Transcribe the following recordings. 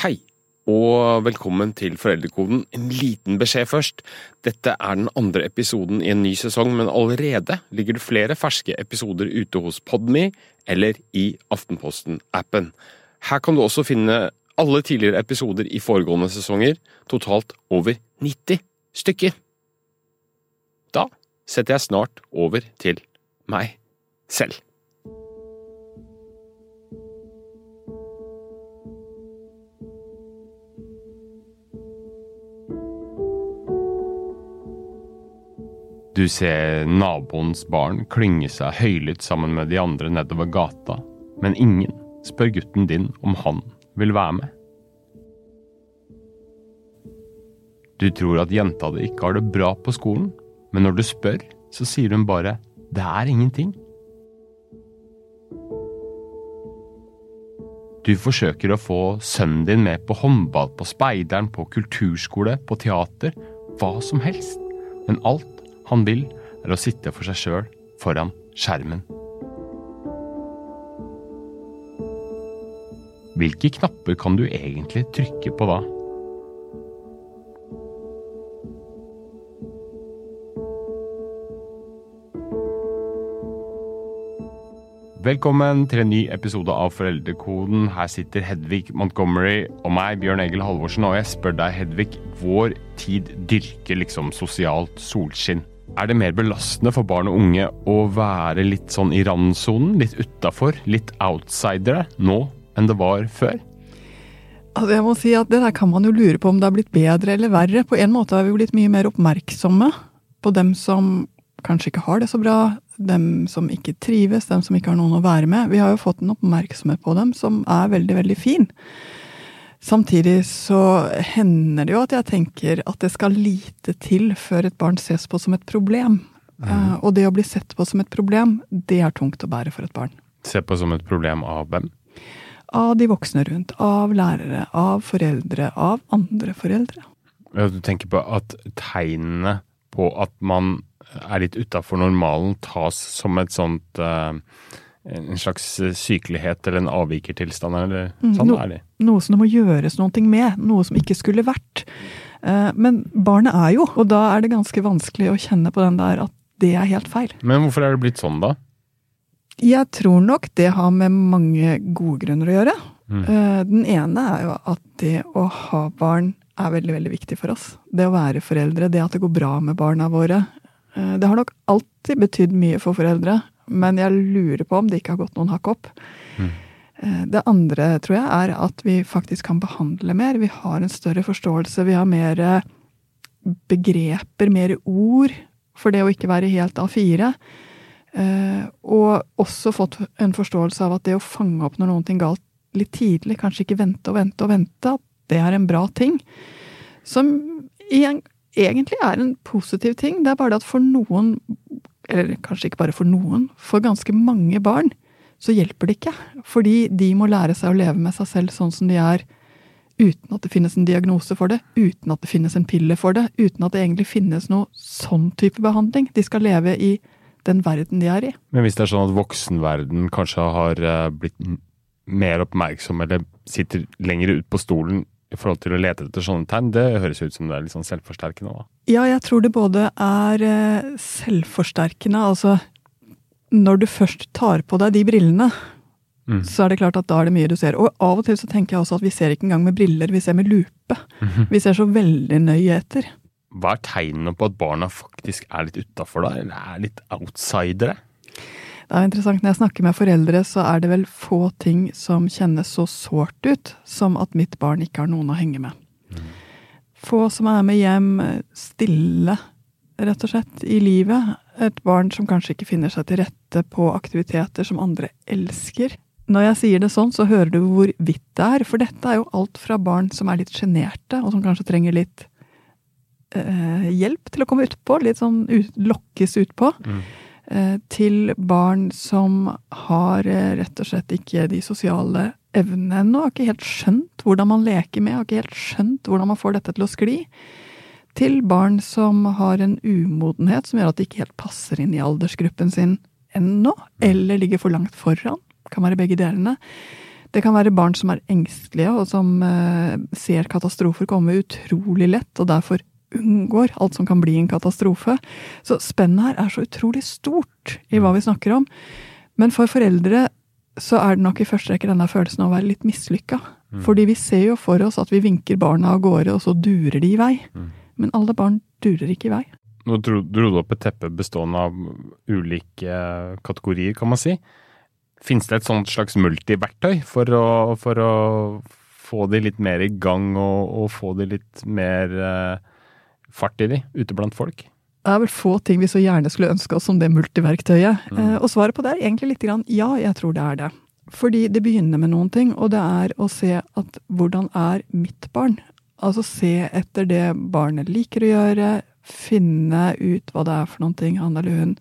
Hei, og velkommen til Foreldrekoden. En liten beskjed først. Dette er den andre episoden i en ny sesong, men allerede ligger det flere ferske episoder ute hos Podme eller i Aftenposten-appen. Her kan du også finne alle tidligere episoder i foregående sesonger, totalt over 90 stykker. Da setter jeg snart over til meg selv. Du ser naboens barn klynge seg høylytt sammen med de andre nedover gata, men ingen spør gutten din om han vil være med. Du tror at jenta di ikke har det bra på skolen, men når du spør, så sier hun bare 'det er ingenting'. Du forsøker å få sønnen din med på håndball, på speideren, på kulturskole, på teater, hva som helst, men alt han vil, er å sitte for seg sjøl foran skjermen. Hvilke knapper kan du egentlig trykke på da? Velkommen til en ny episode av Foreldrekoden. Her sitter Hedvig Montgomery og meg, Bjørn Egil Halvorsen, og jeg spør deg, Hedvig, vår tid dyrker liksom sosialt solskinn. Er det mer belastende for barn og unge å være litt sånn i randsonen, litt utafor, litt outsidere nå enn det var før? Altså jeg må si at Det der kan man jo lure på om det har blitt bedre eller verre. På en måte har vi blitt mye mer oppmerksomme på dem som kanskje ikke har det så bra, dem som ikke trives, dem som ikke har noen å være med. Vi har jo fått en oppmerksomhet på dem som er veldig, veldig fin. Samtidig så hender det jo at jeg tenker at det skal lite til før et barn ses på som et problem. Mm. og det å bli sett på som et problem, det er tungt å bære for et barn. Se på som et problem av hvem? Av de voksne rundt. Av lærere, av foreldre, av andre foreldre. Ja, du tenker på at tegnene på at man er litt utafor normalen, tas som et sånt uh, en slags sykelighet eller en avvikertilstand, eller mm, sånn no, er det. Noe som det må gjøres noe med, noe som ikke skulle vært. Uh, men barnet er jo, og da er det ganske vanskelig å kjenne på den der at det er helt feil. Men hvorfor er det blitt sånn, da? Jeg tror nok det har med mange gode grunner å gjøre. Mm. Uh, den ene er jo at det å ha barn er veldig, veldig viktig for oss. Det å være foreldre, det at det går bra med barna våre, Eh, det har nok alltid betydd mye for foreldre, men jeg lurer på om det ikke har gått noen hakk opp. Mm. Eh, det andre tror jeg er at vi faktisk kan behandle mer. Vi har en større forståelse. Vi har mer begreper, mer ord for det å ikke være helt A4. Eh, og også fått en forståelse av at det å fange opp når noe er galt litt tidlig, kanskje ikke vente og vente og vente, at det er en bra ting. Som egentlig er en positiv ting. Det er bare det at for noen, eller kanskje ikke bare for noen, for ganske mange barn, så hjelper det ikke. Fordi de må lære seg å leve med seg selv sånn som de er, uten at det finnes en diagnose for det, uten at det finnes en pille for det, uten at det egentlig finnes noe sånn type behandling. De skal leve i den verden de er i. Men hvis det er sånn at voksenverden kanskje har eh, blitt mer oppmerksom, eller sitter lenger ut på stolen i forhold til å lete etter sånne tegn, det høres ut som det er litt sånn selvforsterkende da. Ja, jeg tror det både er eh, selvforsterkende, altså når du først tar på deg de brillene, mm. så er det klart at da er det mye du ser. Og av og til så tenker jeg også at vi ser ikke engang med briller, vi ser med lupe. Mm -hmm. Vi ser så veldig nøye etter. Hva er tegnene på at barna faktisk er litt utafor, da? Eller er litt outsidere? Det er interessant, Når jeg snakker med foreldre, så er det vel få ting som kjennes så sårt ut som at mitt barn ikke har noen å henge med. Mm. Få som er med hjem stille, rett og slett, i livet. Et barn som kanskje ikke finner seg til rette på aktiviteter som andre elsker. Når jeg sier det sånn, så hører du hvor vidt det er. For dette er jo alt fra barn som er litt sjenerte, og som kanskje trenger litt eh, hjelp til å komme utpå. Litt sånn ut, lokkes utpå. Mm til barn som har eh, rett og slett ikke de sosiale evnene ennå, har ikke helt skjønt hvordan man leker med, har ikke helt skjønt hvordan man får dette til å skli. Til barn som har en umodenhet som gjør at de ikke helt passer inn i aldersgruppen sin ennå, eller ligger for langt foran. Kan være begge delene. Det kan være barn som er engstelige, og som eh, ser katastrofer komme utrolig lett, og derfor unngår alt som kan bli en katastrofe. Så spennet her er så utrolig stort i hva vi snakker om. Men for foreldre så er det nok i første rekke denne følelsen av å være litt mislykka. Mm. Fordi vi ser jo for oss at vi vinker barna av gårde, og så durer de i vei. Mm. Men alle barn durer ikke i vei. Nå dro, dro du opp et teppe bestående av ulike kategorier, kan man si. Fins det et sånt slags multiverktøy for å, for å få de litt mer i gang og, og få de litt mer eh, fart i de ute blant folk? Det er vel få ting vi så gjerne skulle ønske oss som det multiverktøyet. Mm. Eh, og svaret på det er egentlig litt grann ja, jeg tror det er det. Fordi det begynner med noen ting, og det er å se at hvordan er mitt barn? Altså se etter det barnet liker å gjøre, finne ut hva det er for noen ting han eller hun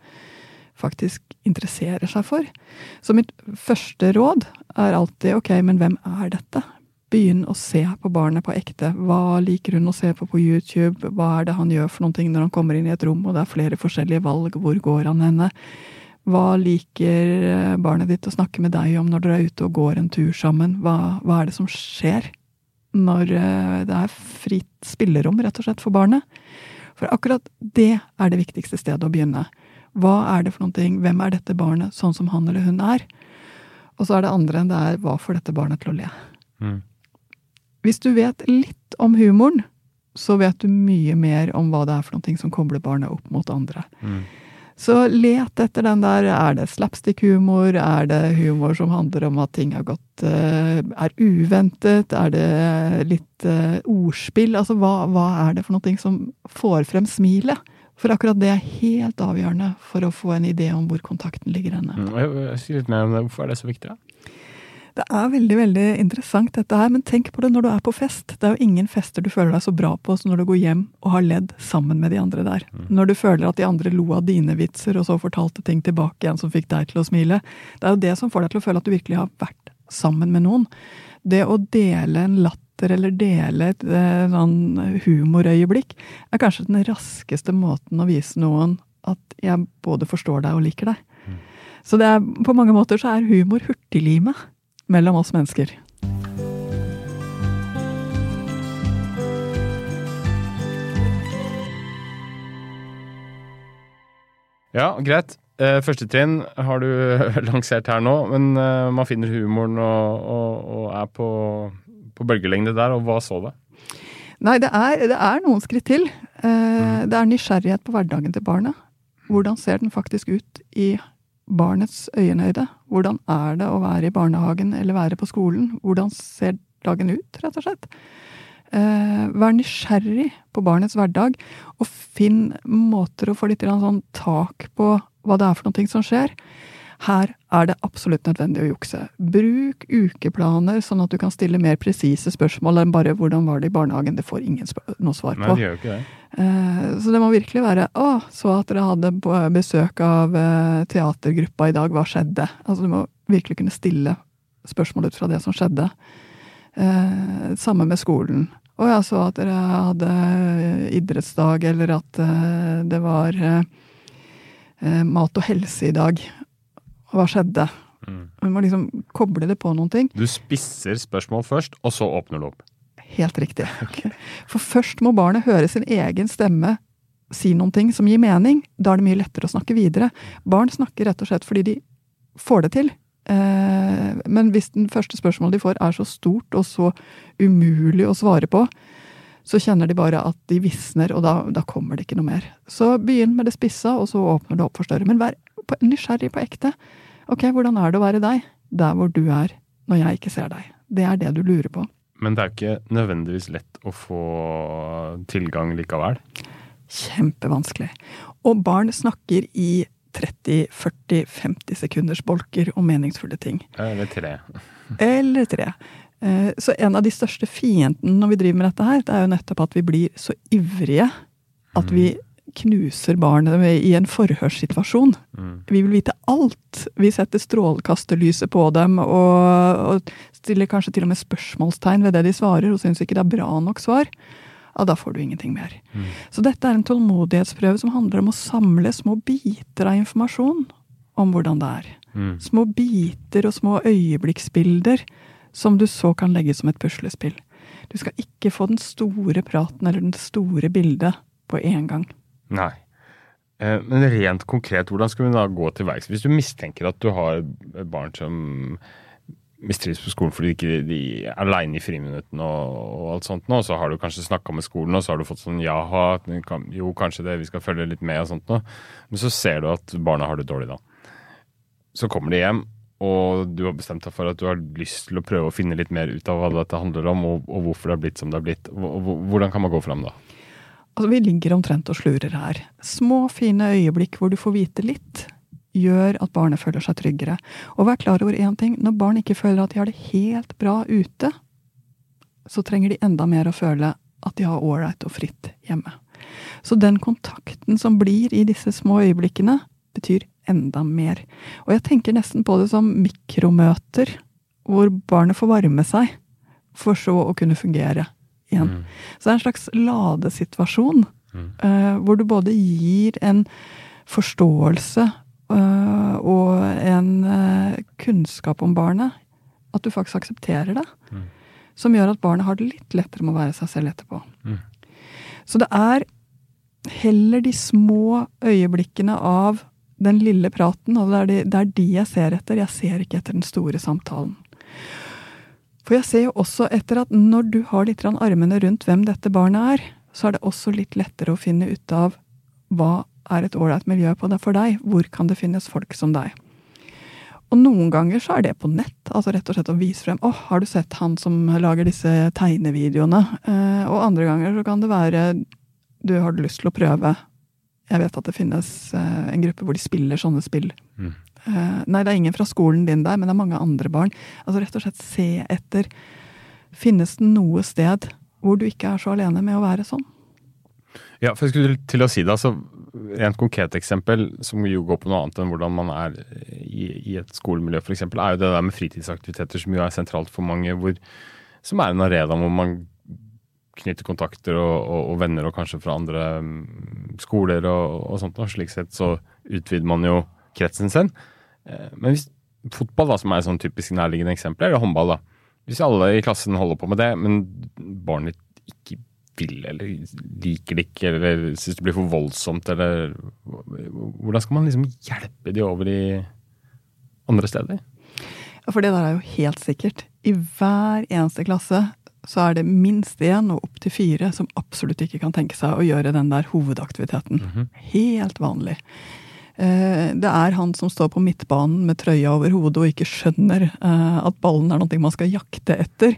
faktisk interesserer seg for. Så mitt første råd er alltid ok, men hvem er dette? Begynn å se på barnet på ekte. Hva liker hun å se på på YouTube? Hva er det han gjør for noen ting når han kommer inn i et rom og det er flere forskjellige valg? Hvor går han henne? Hva liker eh, barnet ditt å snakke med deg om når dere er ute og går en tur sammen? Hva, hva er det som skjer når eh, det er fritt spillerom, rett og slett, for barnet? For akkurat det er det viktigste stedet å begynne. Hva er det for noen ting? Hvem er dette barnet sånn som han eller hun er? Og så er det andre enn det er hva får dette barnet til å le? Mm. Hvis du vet litt om humoren, så vet du mye mer om hva det er for noe som kobler barnet opp mot andre. Mm. Så let etter den der. Er det slapstick-humor? Er det humor som handler om at ting har gått uh, Er uventet? Er det litt uh, ordspill? Altså, hva, hva, er det for noe som får frem smilet? For akkurat det er helt avgjørende for å få en idé om hvor kontakten ligger henne. Mm, jeg, jeg, jeg. Hvorfor er det så viktig? da? Det er veldig veldig interessant, dette her, men tenk på det når du er på fest. Det er jo ingen fester du føler deg så bra på som når du går hjem og har ledd sammen med de andre der. Mm. Når du føler at de andre lo av dine vitser, og så fortalte ting tilbake igjen som fikk deg til å smile. Det er jo det som får deg til å føle at du virkelig har vært sammen med noen. Det å dele en latter eller dele et eh, sånn humorøyeblikk er kanskje den raskeste måten å vise noen at jeg både forstår deg og liker deg. Mm. Så det er, på mange måter så er humor hurtiglimet mellom oss mennesker. Ja, greit. Eh, første trinn har du lansert her nå, men eh, man finner humoren og, og, og er på, på, bølgelengde der. Og hva så det? Nei, det er, det er noen skritt til. Eh, mm. Det er nysgjerrighet på hverdagen til barnet. Hvordan ser den faktisk ut i barnets øyenhøyde. Hvordan er det å være i barnehagen eller være på skolen? Hvordan ser dagen ut, rett og slett? Eh, vær nysgjerrig på barnets hverdag, og finn måter å få litt sånn tak på hva det er for noe som skjer. Her er det absolutt nødvendig å jukse. Bruk ukeplaner, sånn at du kan stille mer presise spørsmål enn bare 'hvordan var det i barnehagen'? Det får ingen noe svar på. Nei, det gjør ikke det. Eh, så det må virkelig være 'Å, så at dere hadde besøk av eh, teatergruppa i dag. Hva skjedde?' Altså, du må virkelig kunne stille spørsmål ut fra det som skjedde. Eh, samme med skolen. Å ja, så at dere hadde idrettsdag, eller at det var mat og helse i dag. Hva skjedde? Mm. Vi må liksom koble det på noen ting. Du spisser spørsmål først, og så åpner du opp? Helt riktig. Okay. For først må barnet høre sin egen stemme si noen ting som gir mening. Da er det mye lettere å snakke videre. Barn snakker rett og slett fordi de får det til. Eh, men hvis den første spørsmålet de får er så stort og så umulig å svare på, så kjenner de bare at de visner, og da, da kommer det ikke noe mer. Så begynn med det spissa, og så åpner det opp for større. Men vær nysgjerrig på ekte. Ok, hvordan er det å være deg der hvor du er når jeg ikke ser deg? Det er det du lurer på. Men det er jo ikke nødvendigvis lett å få tilgang likevel? Kjempevanskelig. Og barn snakker i 30-40-50 sekunders bolker om meningsfulle ting. Eller tre. Eller tre. Eh, så en av de største fiendene når vi driver med dette her, det er jo nettopp at vi blir så ivrige at vi mm knuser barnet i en forhørssituasjon. Mm. Vi vil vite alt. Vi setter strålekasterlyset på dem og, og, stiller kanskje til og med spørsmålstegn ved det de svarer, og syns ikke det er bra nok svar. Ja, da får du ingenting mer. Mm. Så dette er en tålmodighetsprøve som handler om å samle små biter av informasjon om hvordan det er. Mm. Små biter og små øyeblikksbilder som du så kan legge som et puslespill. Du skal ikke få den store praten eller det store bildet på én gang. Nei. Eh, men rent konkret, hvordan skal vi da gå til verks? Hvis du mistenker at du har barn som mistrives på skolen fordi de, de er aleine i friminuttene og, og, alt sånt nå, så har du kanskje snakka med skolen, og så har du fått sånn jaha, jo, kanskje det, vi skal følge litt med og sånt nå. Men så ser du at barna har det dårlig da. Så kommer de hjem, og du har bestemt deg for at du har lyst til å prøve å finne litt mer ut av hva dette handler om, og, og hvorfor det har blitt som det har blitt. Hvordan kan man gå fram da? Altså, Vi ligger omtrent og slurer her. Små, fine øyeblikk hvor du får vite litt, gjør at barnet føler seg tryggere. Og vær klar over én ting. Når barn ikke føler at de har det helt bra ute, så trenger de enda mer å føle at de har ålreit og fritt hjemme. Så den kontakten som blir i disse små øyeblikkene, betyr enda mer. Og jeg tenker nesten på det som mikromøter, hvor barnet får varme seg, for så å kunne fungere igjen. Mm. Så det er en slags ladesituasjon, mm. uh, hvor du både gir en forståelse uh, og en uh, kunnskap om barnet, at du faktisk aksepterer det, mm. som gjør at barnet har det litt lettere med å være seg selv etterpå. Mm. Så det er heller de små øyeblikkene av den lille praten, og det er, de, det er de jeg ser etter. Jeg ser ikke etter den store samtalen. For jeg ser jo også etter at når du har litt armene rundt hvem dette barnet er, så er det også litt lettere å finne ut av hva er et ålreit miljø på det for deg, hvor kan det finnes folk som deg. Og noen ganger så er det på nett, altså rett og slett å vise frem 'Å, har du sett han som lager disse tegnevideoene?' Eh, og andre ganger så kan det være 'Du har lyst til å prøve jeg vet at det finnes eh, en gruppe hvor de spiller sånne spill. Mm. Uh, nei, det er ingen fra skolen din der, men det er mange andre barn. Altså rett og slett se etter Finnes det noe sted hvor du ikke er så alene med å være sånn? Ja, for jeg skulle til å si det. altså Rent konkret eksempel, som jo går på noe annet enn hvordan man er i, i et skolemiljø, f.eks., er jo det der med fritidsaktiviteter som jo er sentralt for mange, hvor, som er en arena hvor man knytter kontakter og, og, og, venner, og kanskje fra andre um, skoler og, og sånt. Og slik sett så utvider man jo kretsen sin. Eh, men hvis fotball, da, som er et sånn typisk nærliggende eksempel, eller håndball, da. Hvis alle i klassen holder på med det, men barnet ikke vil eller liker det ikke, eller syns det blir for voldsomt, eller Hvordan skal man liksom hjelpe de over i andre steder? Ja, For det der er jo helt sikkert. I hver eneste klasse så er det minst én og opptil fire som absolutt ikke kan tenke seg å gjøre den der hovedaktiviteten. Mm -hmm. Helt vanlig. Eh, det er han som står på midtbanen med trøya over hodet og ikke skjønner eh, at ballen er noe man skal jakte etter.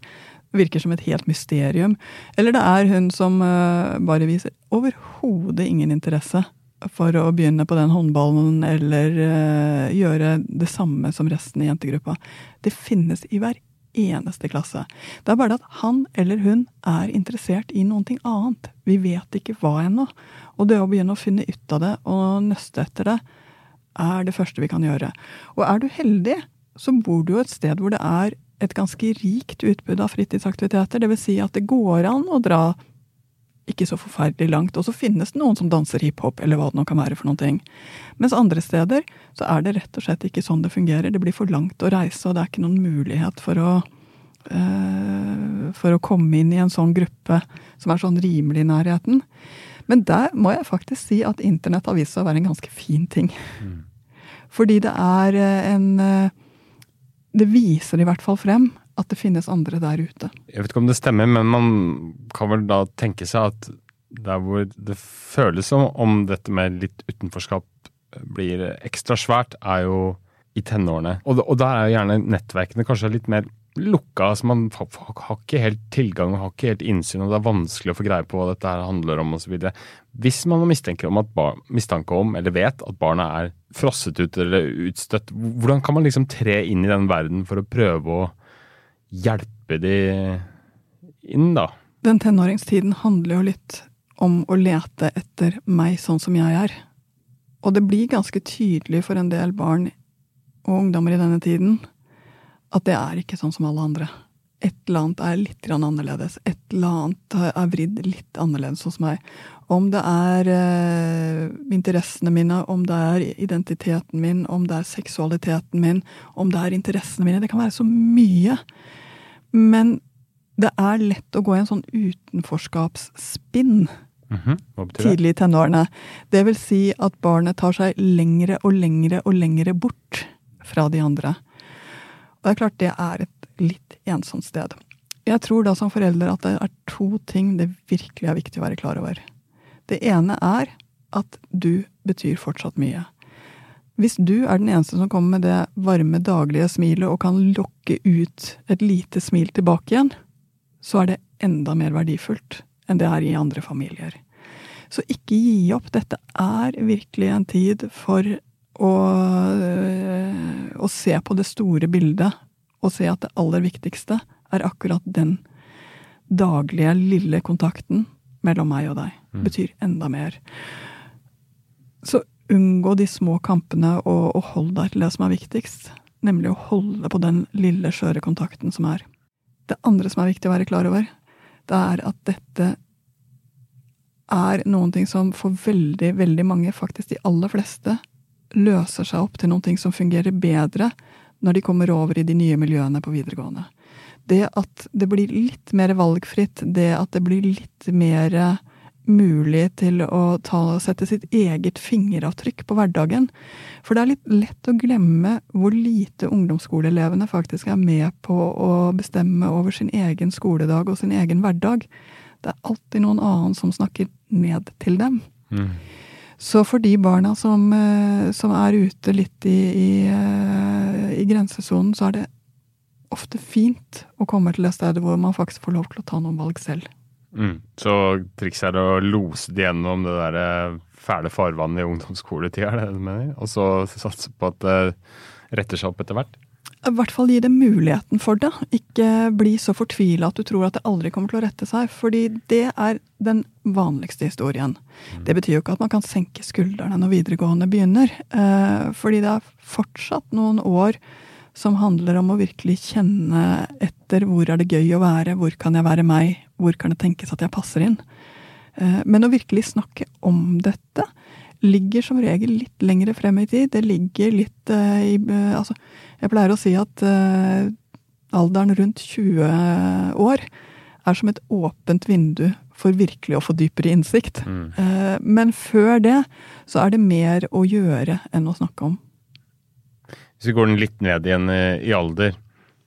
Virker som et helt mysterium. Eller det er hun som eh, bare viser overhodet ingen interesse for å begynne på den håndballen eller gjøre det samme som resten i jentegruppa. Det finnes i hver eneste klasse. Det er bare at han eller hun er interessert i noe annet. Vi vet ikke hva ennå. Og det å begynne å finne ut av det og nøste etter det, er det første vi kan gjøre. Og er du heldig, så bor du jo et sted hvor det er et ganske rikt utbud av fritidsaktiviteter. Dvs. Si at det går an å dra ikke så forferdelig langt. Og så finnes det noen som danser hiphop, eller hva det nå kan være for noen ting. Mens andre steder så er det rett og slett ikke sånn det fungerer. Det blir for langt å reise, og det er ikke noen mulighet for å øh, for å komme inn i en sånn gruppe som er sånn rimelig i nærheten. Men der må jeg faktisk si at internett har vist seg å være en ganske fin ting. Mm. Fordi det er eh, en eh, Det viser i hvert fall frem at det finnes andre der ute. Jeg vet ikke om det stemmer, men man kan vel da tenke seg at der hvor det føles som om dette med litt utenforskap blir ekstra svært, er jo i tenårene. Og, og der er jo gjerne nettverkene kanskje litt mer lukka. altså Man har ikke helt tilgang og har ikke helt innsyn, og det er vanskelig å få greie på hva dette her handler om osv. Hvis man har om, bar, mistanke om, eller vet at barna er frosset ut eller utstøtt, hvordan kan man liksom tre inn i den verden for å prøve å hjelpe de inn, da? Den tenåringstiden handler jo litt om å lete etter meg sånn som jeg er. Og det blir ganske tydelig for en del barn og ungdommer i denne tiden at det er ikke sånn som alle andre. Et eller annet er litt annerledes. Et eller annet er vridd litt annerledes hos meg. Om det er eh, interessene mine, om det er identiteten min, om det er seksualiteten min, om det er interessene mine Det kan være så mye. Men det er lett å gå i en sånn utenforskapsspinn mm -hmm. tidlig i tenårene. Det vil si at barnet tar seg lengre og lengre og lengre bort fra de andre. Og det er klart det er et litt ensomt sted. Jeg tror da som forelder at det er to ting det virkelig er viktig å være klar over. Det ene er at du betyr fortsatt mye. Hvis du er den eneste som kommer med det varme, daglige smilet og kan lokke ut et lite smil tilbake igjen, så er det enda mer verdifullt enn det er i andre familier. Så ikke gi opp. Dette er virkelig en tid for å, å se på det store bildet, og se at det aller viktigste er akkurat den daglige, lille kontakten mellom meg og deg. Mm. Betyr enda mer. Så unngå de små kampene, og, og hold deg til det som er viktigst. Nemlig å holde på den lille, skjøre kontakten som er. Det andre som er viktig å være klar over, det er at dette er noen ting som for veldig, veldig mange, faktisk de aller fleste, løser seg opp til noen ting som fungerer bedre når de kommer over i de nye miljøene på videregående. Det at det blir litt mer valgfritt, det at det blir litt mer mulig til å ta, sette sitt eget fingeravtrykk på hverdagen. For det er litt lett å glemme hvor lite ungdomsskoleelevene faktisk er med på å bestemme over sin egen skoledag og sin egen hverdag. Det er alltid noen annen som snakker ned til dem. Mm. Så for de barna som, eh, som er ute litt i, i, eh, i grensesonen, så er det ofte fint å komme til et sted hvor man faktisk får lov til å ta noen valg selv. Mm. Så trikset er å lose det gjennom det der eh, fæle farvannet i ungdomsskoletida, er det du mener? Og så satse på at det retter seg opp etter hvert? I hvert fall gi det muligheten for det. Ikke bli så fortvila at du tror at det aldri kommer til å rette seg. Fordi det er den vanligste historien. Det betyr jo ikke at man kan senke skuldrene når videregående begynner. Eh, fordi det er fortsatt noen år som handler om å virkelig kjenne etter hvor er det gøy å være, hvor kan jeg være meg, hvor kan det tenkes at jeg passer inn. Eh, men å virkelig snakke om dette ligger som regel litt lengre frem i tid. Det ligger litt eh, i eh, Altså, jeg pleier å si at alderen rundt 20 år er som et åpent vindu for virkelig å få dypere innsikt. Mm. Men før det så er det mer å gjøre enn å snakke om. Hvis vi går den litt ned igjen i, alder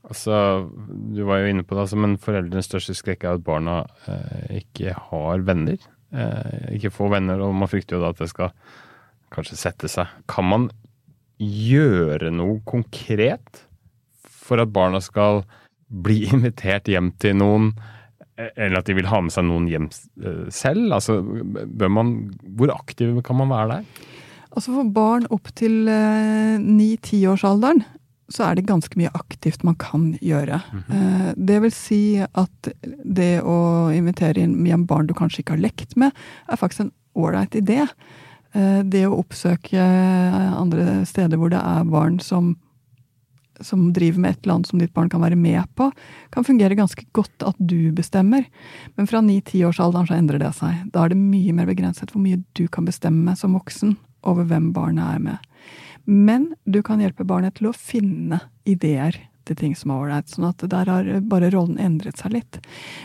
altså, Du var jo inne på det, altså, men foreldrenes største skrekk er at barna eh, ikke har venner. Eh, ikke får venner, og man frykter jo da at det skal kanskje sette seg. Kan man gjøre noe konkret for at barna skal bli invitert hjem til noen, eh, eller at de vil ha med seg noen hjem eh, selv? Altså, man, hvor aktiv kan man være der? Altså For barn opp til eh, ni-tiårsalderen så er det ganske mye aktivt man kan gjøre. Eh, Det vil si at det å invitere hjem barn du kanskje ikke har lekt med, er faktisk en ålreit idé. Eh, Det å oppsøke andre steder hvor det er barn som, som driver med et eller annet som ditt barn kan være med på, kan fungere ganske godt at du bestemmer. Men fra ni-tiårsalderen så endrer det seg. Da er det mye mer begrenset hvor mye du kan bestemme som voksen over hvem barnet er med. Men du kan hjelpe barnet til å finne ideer til ting som er ålreit. Sånn at der har bare rollen endret seg litt.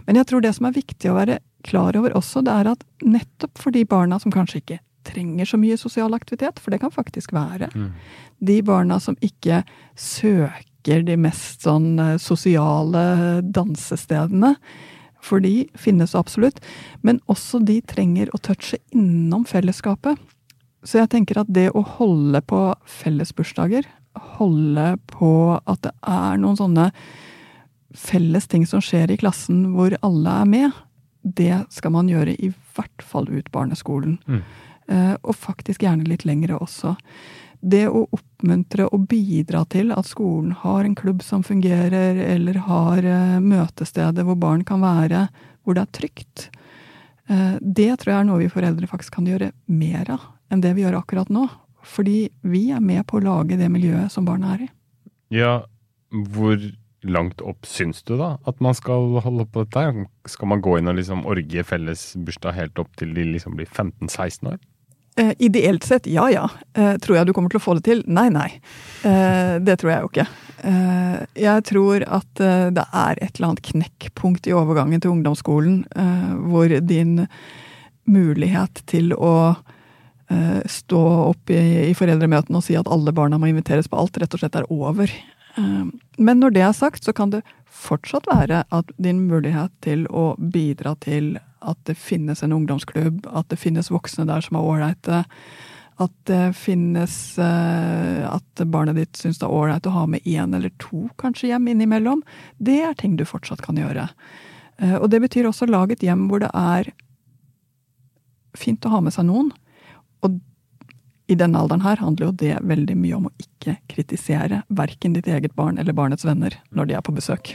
Men jeg tror det som er viktig å være klar over også, det er at nettopp for de barna som kanskje ikke trenger så mye sosial aktivitet, for det kan faktisk være, de barna som ikke søker de mest sånn eh, sosiale dansestedene, for de finnes absolutt, men også de trenger å touche innom fellesskapet. Så jeg tenker at det å holde på fellesbursdager, holde på at det er noen sånne felles ting som skjer i klassen hvor alle er med, det skal man gjøre i hvert fall ut barneskolen. Mm. Eh, og faktisk gjerne litt lengre også. Det å oppmuntre og bidra til at skolen har en klubb som fungerer, eller har møtestedet møtesteder hvor barn kan være, hvor det er trygt, eh, det tror jeg er noe vi foreldre faktisk kan gjøre mer av enn det vi gjør akkurat nå. Fordi vi er med på å lage det miljøet som barna er i. Ja, hvor langt opp syns du da at man skal holde på dette? Skal man gå inn og liksom orgie felles bursdag helt opp til de liksom blir 15-16 år? Eh, ideelt sett, ja ja. Eh, tror jeg du kommer til å få det til? Nei, nei. Eh, det tror jeg jo ikke. Eh, jeg tror at eh, det er et eller annet knekkpunkt i overgangen til ungdomsskolen eh, hvor din mulighet til å stå opp i, i foreldremøtene og si at alle barna må inviteres på alt, rett og slett er over. Men når det er sagt, så kan det fortsatt være at din mulighet til å bidra til at det finnes en ungdomsklubb, at det finnes voksne der som er ålreite. At det finnes eh, At barnet ditt syns det er ålreit å ha med én eller to kanskje hjem innimellom. Det er ting du fortsatt kan gjøre. Eh, og det betyr også lag et hjem hvor det er fint å ha med seg noen. I denne alderen her handler jo det veldig mye om å ikke kritisere verken ditt eget barn eller barnets venner når de er på besøk.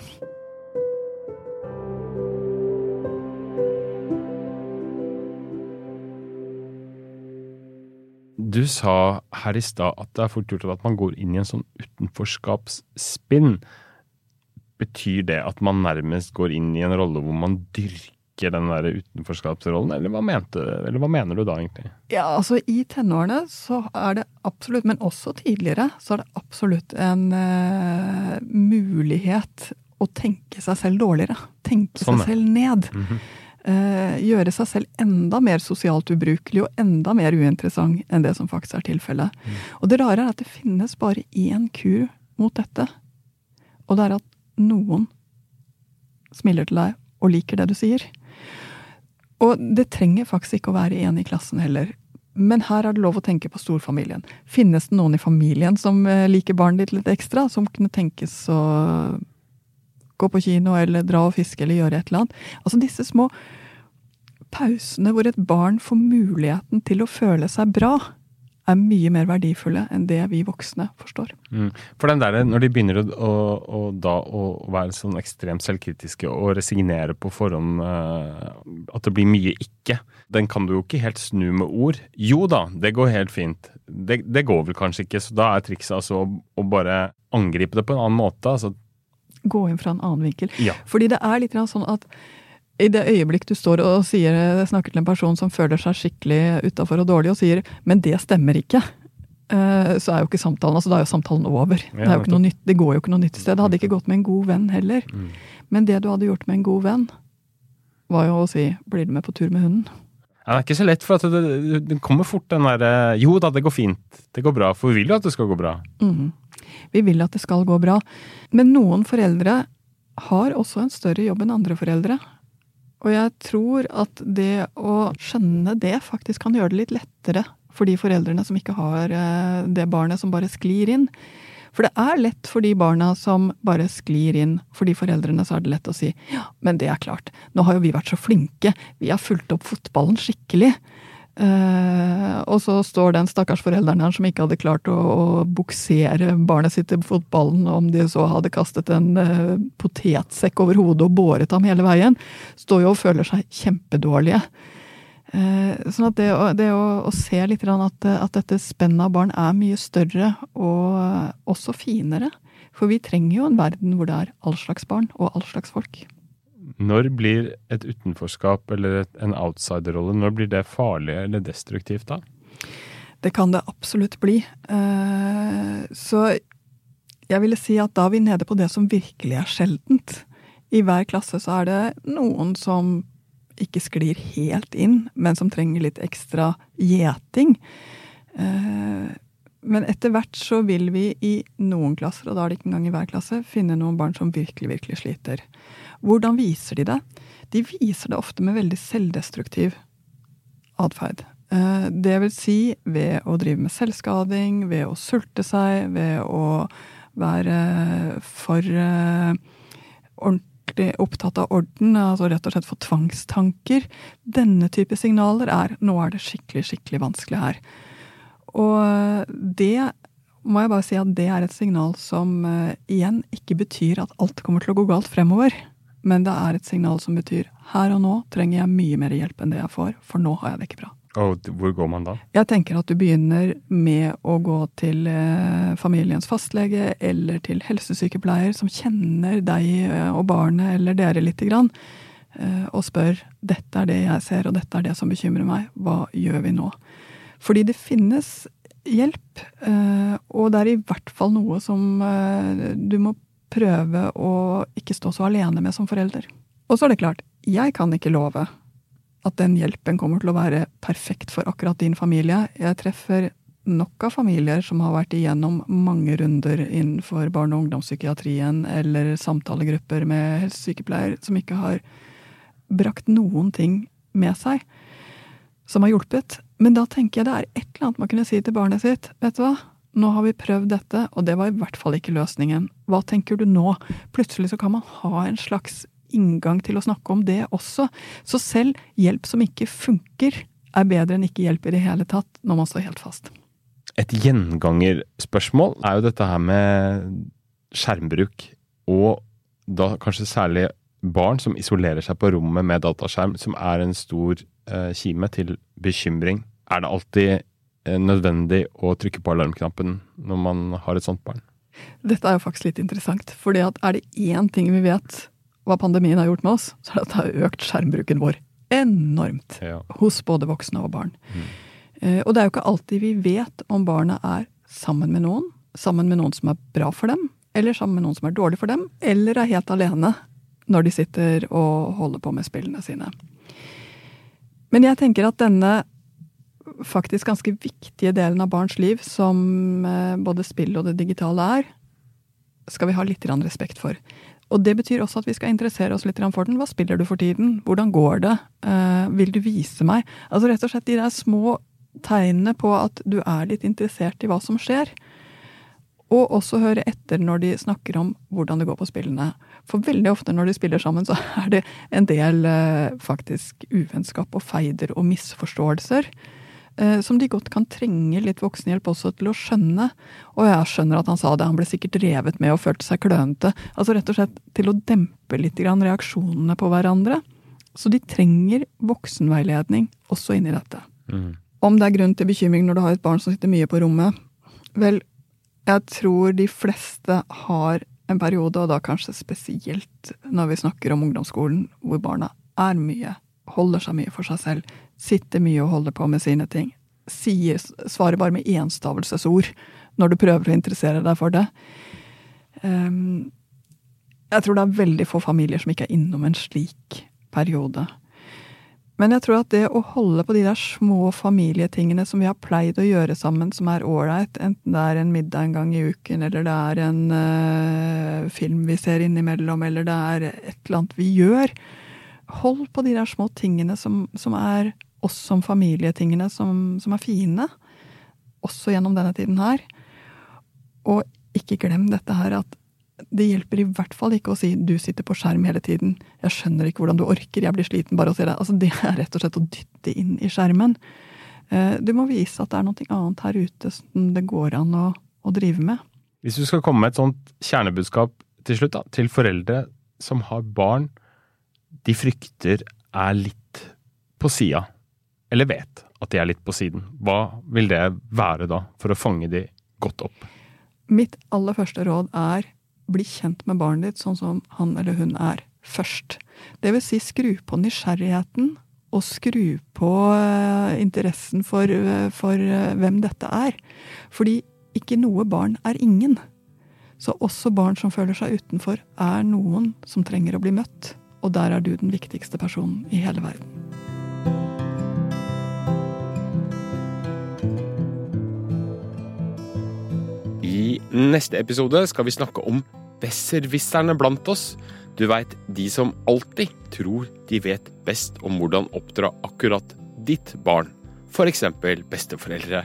Du sa her i stad at det er fort gjort at man går inn i en sånn utenforskapsspinn. Betyr det at man nærmest går inn i en rolle hvor man dyrker den der utenforskapsrollen, eller hva, mente, eller hva mener du da egentlig? Ja, altså I tenårene så er det absolutt, men også tidligere, så er det absolutt en uh, mulighet å tenke seg selv dårligere. Tenke sånn, seg selv ned. Mm -hmm uh, gjøre seg selv enda mer sosialt ubrukelig og enda mer uinteressant enn det som faktisk er tilfellet. Mm. Og det rare er at det finnes bare én kur mot dette. Og det er at noen smiler til deg og liker det du sier. Og det trenger faktisk ikke å være én i klassen heller. Men her er det lov å tenke på storfamilien. Finnes det noen i familien som eh, liker barnet ditt litt ekstra? Som kunne tenkes å gå på kino eller dra og fiske eller gjøre et eller annet. Altså disse små pausene hvor et barn får muligheten til å føle seg bra, er mye mer verdifulle enn det vi voksne forstår. Mm. For den der, Når de begynner å, å, da, å være sånn ekstremt selvkritiske og resignere på forhånd uh, at det blir mye ikke, den kan du jo ikke helt snu med ord. Jo da, det går helt fint. Det, det går vel kanskje ikke, så da er trikset altså å, å bare angripe det på en annen måte. altså gå inn fra en annen vinkel. Ja. Fordi det er litt sånn at i det øyeblikk du står og sier, snakker til en person som føler seg skikkelig utafor og dårlig, og sier 'men det stemmer ikke', eh, så er jo ikke samtalen altså Da er jo samtalen over. det, er jo ikke noe nytt, det går jo ikke noe nytt sted. Det hadde ikke gått med en god venn heller. Mm. Men det du hadde gjort med en god venn, var jo å si 'blir du med på tur med hunden'? Ja, det er ikke så lett, for det, det, kommer fort den derre 'jo da, det går fint', det går bra', for vi vil jo at det skal gå bra. Mm. Vi vil at det skal gå bra. Men noen foreldre har også en større jobb enn andre foreldre. Og jeg tror at det å skjønne det faktisk kan gjøre det litt lettere for de foreldrene som ikke har eh, det barnet som bare sklir inn. For det er lett for de barna som bare sklir inn. For de foreldrene så er det lett å si ja, men det er klart, nå har jo vi vært så flinke, vi har fulgt opp fotballen skikkelig. Uh, og så står den stakkars forelderen her som ikke hadde klart å, å buksere barnet sitt til fotballen, om de så hadde kastet en uh, potetsekk over hodet og båret ham hele veien, står jo og føler seg kjempedårlige. Uh, sånn at det, det å, å, se litt at, at dette spennet av barn er mye større og også finere. For vi trenger jo en verden hvor det er all slags barn og all slags folk. Når blir et utenforskap eller et, en outsiderrolle når blir det farlig eller destruktivt da? Det kan det absolutt bli. Eh, så jeg ville si at da er vi nede på det som virkelig er sjeldent. I hver klasse så er det noen som ikke sklir helt inn, men som trenger litt ekstra gjeting. Men etter hvert så vil vi i noen klasser, og da er det ikke engang i hver klasse, finne noen barn som virkelig, virkelig sliter. Hvordan viser de det? De viser det ofte med veldig selvdestruktiv atferd. Eh, det vil si ved å drive med selvskading, ved å sulte seg, ved å være for eh, ordentlig opptatt av orden, altså rett og slett for tvangstanker. Denne type signaler er 'nå er det skikkelig, skikkelig vanskelig her'. Og det må jeg bare si at det er et signal som uh, igjen ikke betyr at alt kommer til å gå galt fremover. Men det er et signal som betyr her og nå trenger jeg mye mer hjelp enn det jeg får, for nå har jeg det ikke bra. Og hvor går man da? Jeg tenker at du begynner med å gå til uh, familiens fastlege eller til helsesykepleier som kjenner deg uh, og barnet eller dere lite grann, og spør dette er det jeg ser og dette er det som bekymrer meg, hva gjør vi nå? Fordi det finnes hjelp, eh, og det er i hvert fall noe som eh, du må prøve å ikke stå så alene med som forelder. Og så er det klart, jeg kan ikke love at den hjelpen kommer til å være perfekt for akkurat din familie. Jeg treffer nok av familier som har vært igjennom mange runder innenfor barne- og ungdomspsykiatrien eller samtalegrupper med helsesykepleier som ikke har brakt noen ting med seg som har hjulpet. Men da tenker jeg det er et eller annet man kunne si til barnet sitt. Vet du hva, nå har vi prøvd dette, og det var i hvert fall ikke løsningen. Hva tenker du nå? Plutselig så kan man ha en slags inngang til å snakke om det også. Så selv hjelp som ikke funker, er bedre enn ikke hjelp i det hele tatt, når man står helt fast. Et gjengangerspørsmål er jo dette her med skjermbruk, og da kanskje særlig barn som isolerer seg på rommet med dataskjerm, som er en stor eh, kime til bekymring. Er det alltid eh, nødvendig å trykke på alarmknappen når man har et sånt barn? Dette er jo faktisk litt interessant, fordi at er det én ting vi vet hva pandemien har gjort med oss, så er det at det har økt skjermbruken vår enormt. Ja. Hos både voksne og barn. Mm. Og det er jo ikke alltid vi vet om barna er sammen med noen, sammen med noen som er bra for dem, eller sammen med noen som er dårlig for dem, eller er helt alene når de sitter og holder på med spillene sine. Men jeg tenker at denne faktisk ganske viktige delen av barns liv, som eh, både spill og det digitale er, skal vi ha litt respekt for. Og det betyr også at vi skal interessere oss litt for den. Hva spiller du for tiden? Hvordan går det? Eh, vil du vise meg? Altså rett og slett de der små tegnene på at du er litt interessert i hva som skjer. Og også høre etter når de snakker om hvordan det går på spillene. For veldig ofte når de spiller sammen, så er det en del eh, faktisk uvennskap og feider og misforståelser. eh, Som de godt kan trenge litt voksenhjelp også til å skjønne. Og jeg skjønner at han sa det, han ble sikkert revet med og følte seg klønete. Altså rett og slett til å dempe litt reaksjonene på hverandre. Så de trenger voksenveiledning også inni dette. Om det er grunn til bekymring når du har et barn som sitter mye på rommet? Vel, jeg tror de fleste har en periode, og da kanskje spesielt når vi snakker om ungdomsskolen, hvor barna er mye, holder seg mye for seg selv, sitter mye og holder på med sine ting. Sier, svarer bare med enstavelsesord når du prøver å interessere deg for det. Um, jeg tror det er veldig få familier som ikke er innom en slik periode. Men jeg tror at det å holde på de der små familietingene som vi har pleid å gjøre sammen, som er ålreit, enten det er en middag en gang i uken, eller det er en uh, film vi ser innimellom, eller det er et eller annet vi gjør Hold på de der små tingene som, som er oss som familietingene, som, som er fine. Også gjennom denne tiden her. Og ikke glem dette her at det hjelper i hvert fall ikke å si 'du sitter på skjerm hele tiden', 'jeg skjønner ikke hvordan du orker, jeg blir sliten bare av å se deg'. Altså, det er rett og slett å dytte inn i skjermen. Eh, Du må vise at det er noe annet her ute som det går an å, å drive med. Hvis du skal komme med et sånt kjernebudskap til slutt, da, til foreldre som har barn de frykter er litt på sida, eller vet at de er litt på siden, hva vil det være da, for å fange de godt opp? Mitt aller første råd er bli kjent med barnet ditt sånn som han eller hun er først. Det vil si skru på nysgjerrigheten, og skru på eh, interessen for, eh, for eh, hvem dette er. Fordi ikke noe barn er ingen. Så også barn som føler seg utenfor, er noen som trenger å bli møtt. Og der er du den viktigste personen i hele verden. Neste episode skal vi snakke om besserwisserne blant oss. Du veit, de som alltid tror de vet best om hvordan oppdra akkurat ditt barn. Eksempel besteforeldre.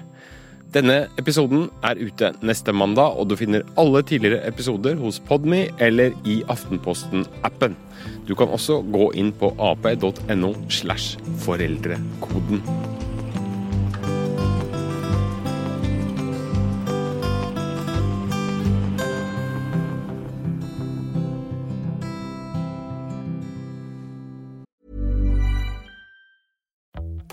Denne episoden er ute neste mandag, og du finner alle tidligere episoder hos Podme eller i Aftenposten-appen. Du kan også gå inn på ap.no slash foreldrekoden.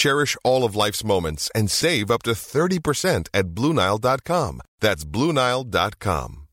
Cherish all of life's moments and save up to 30% at BlueNile.com. That's BlueNile.com.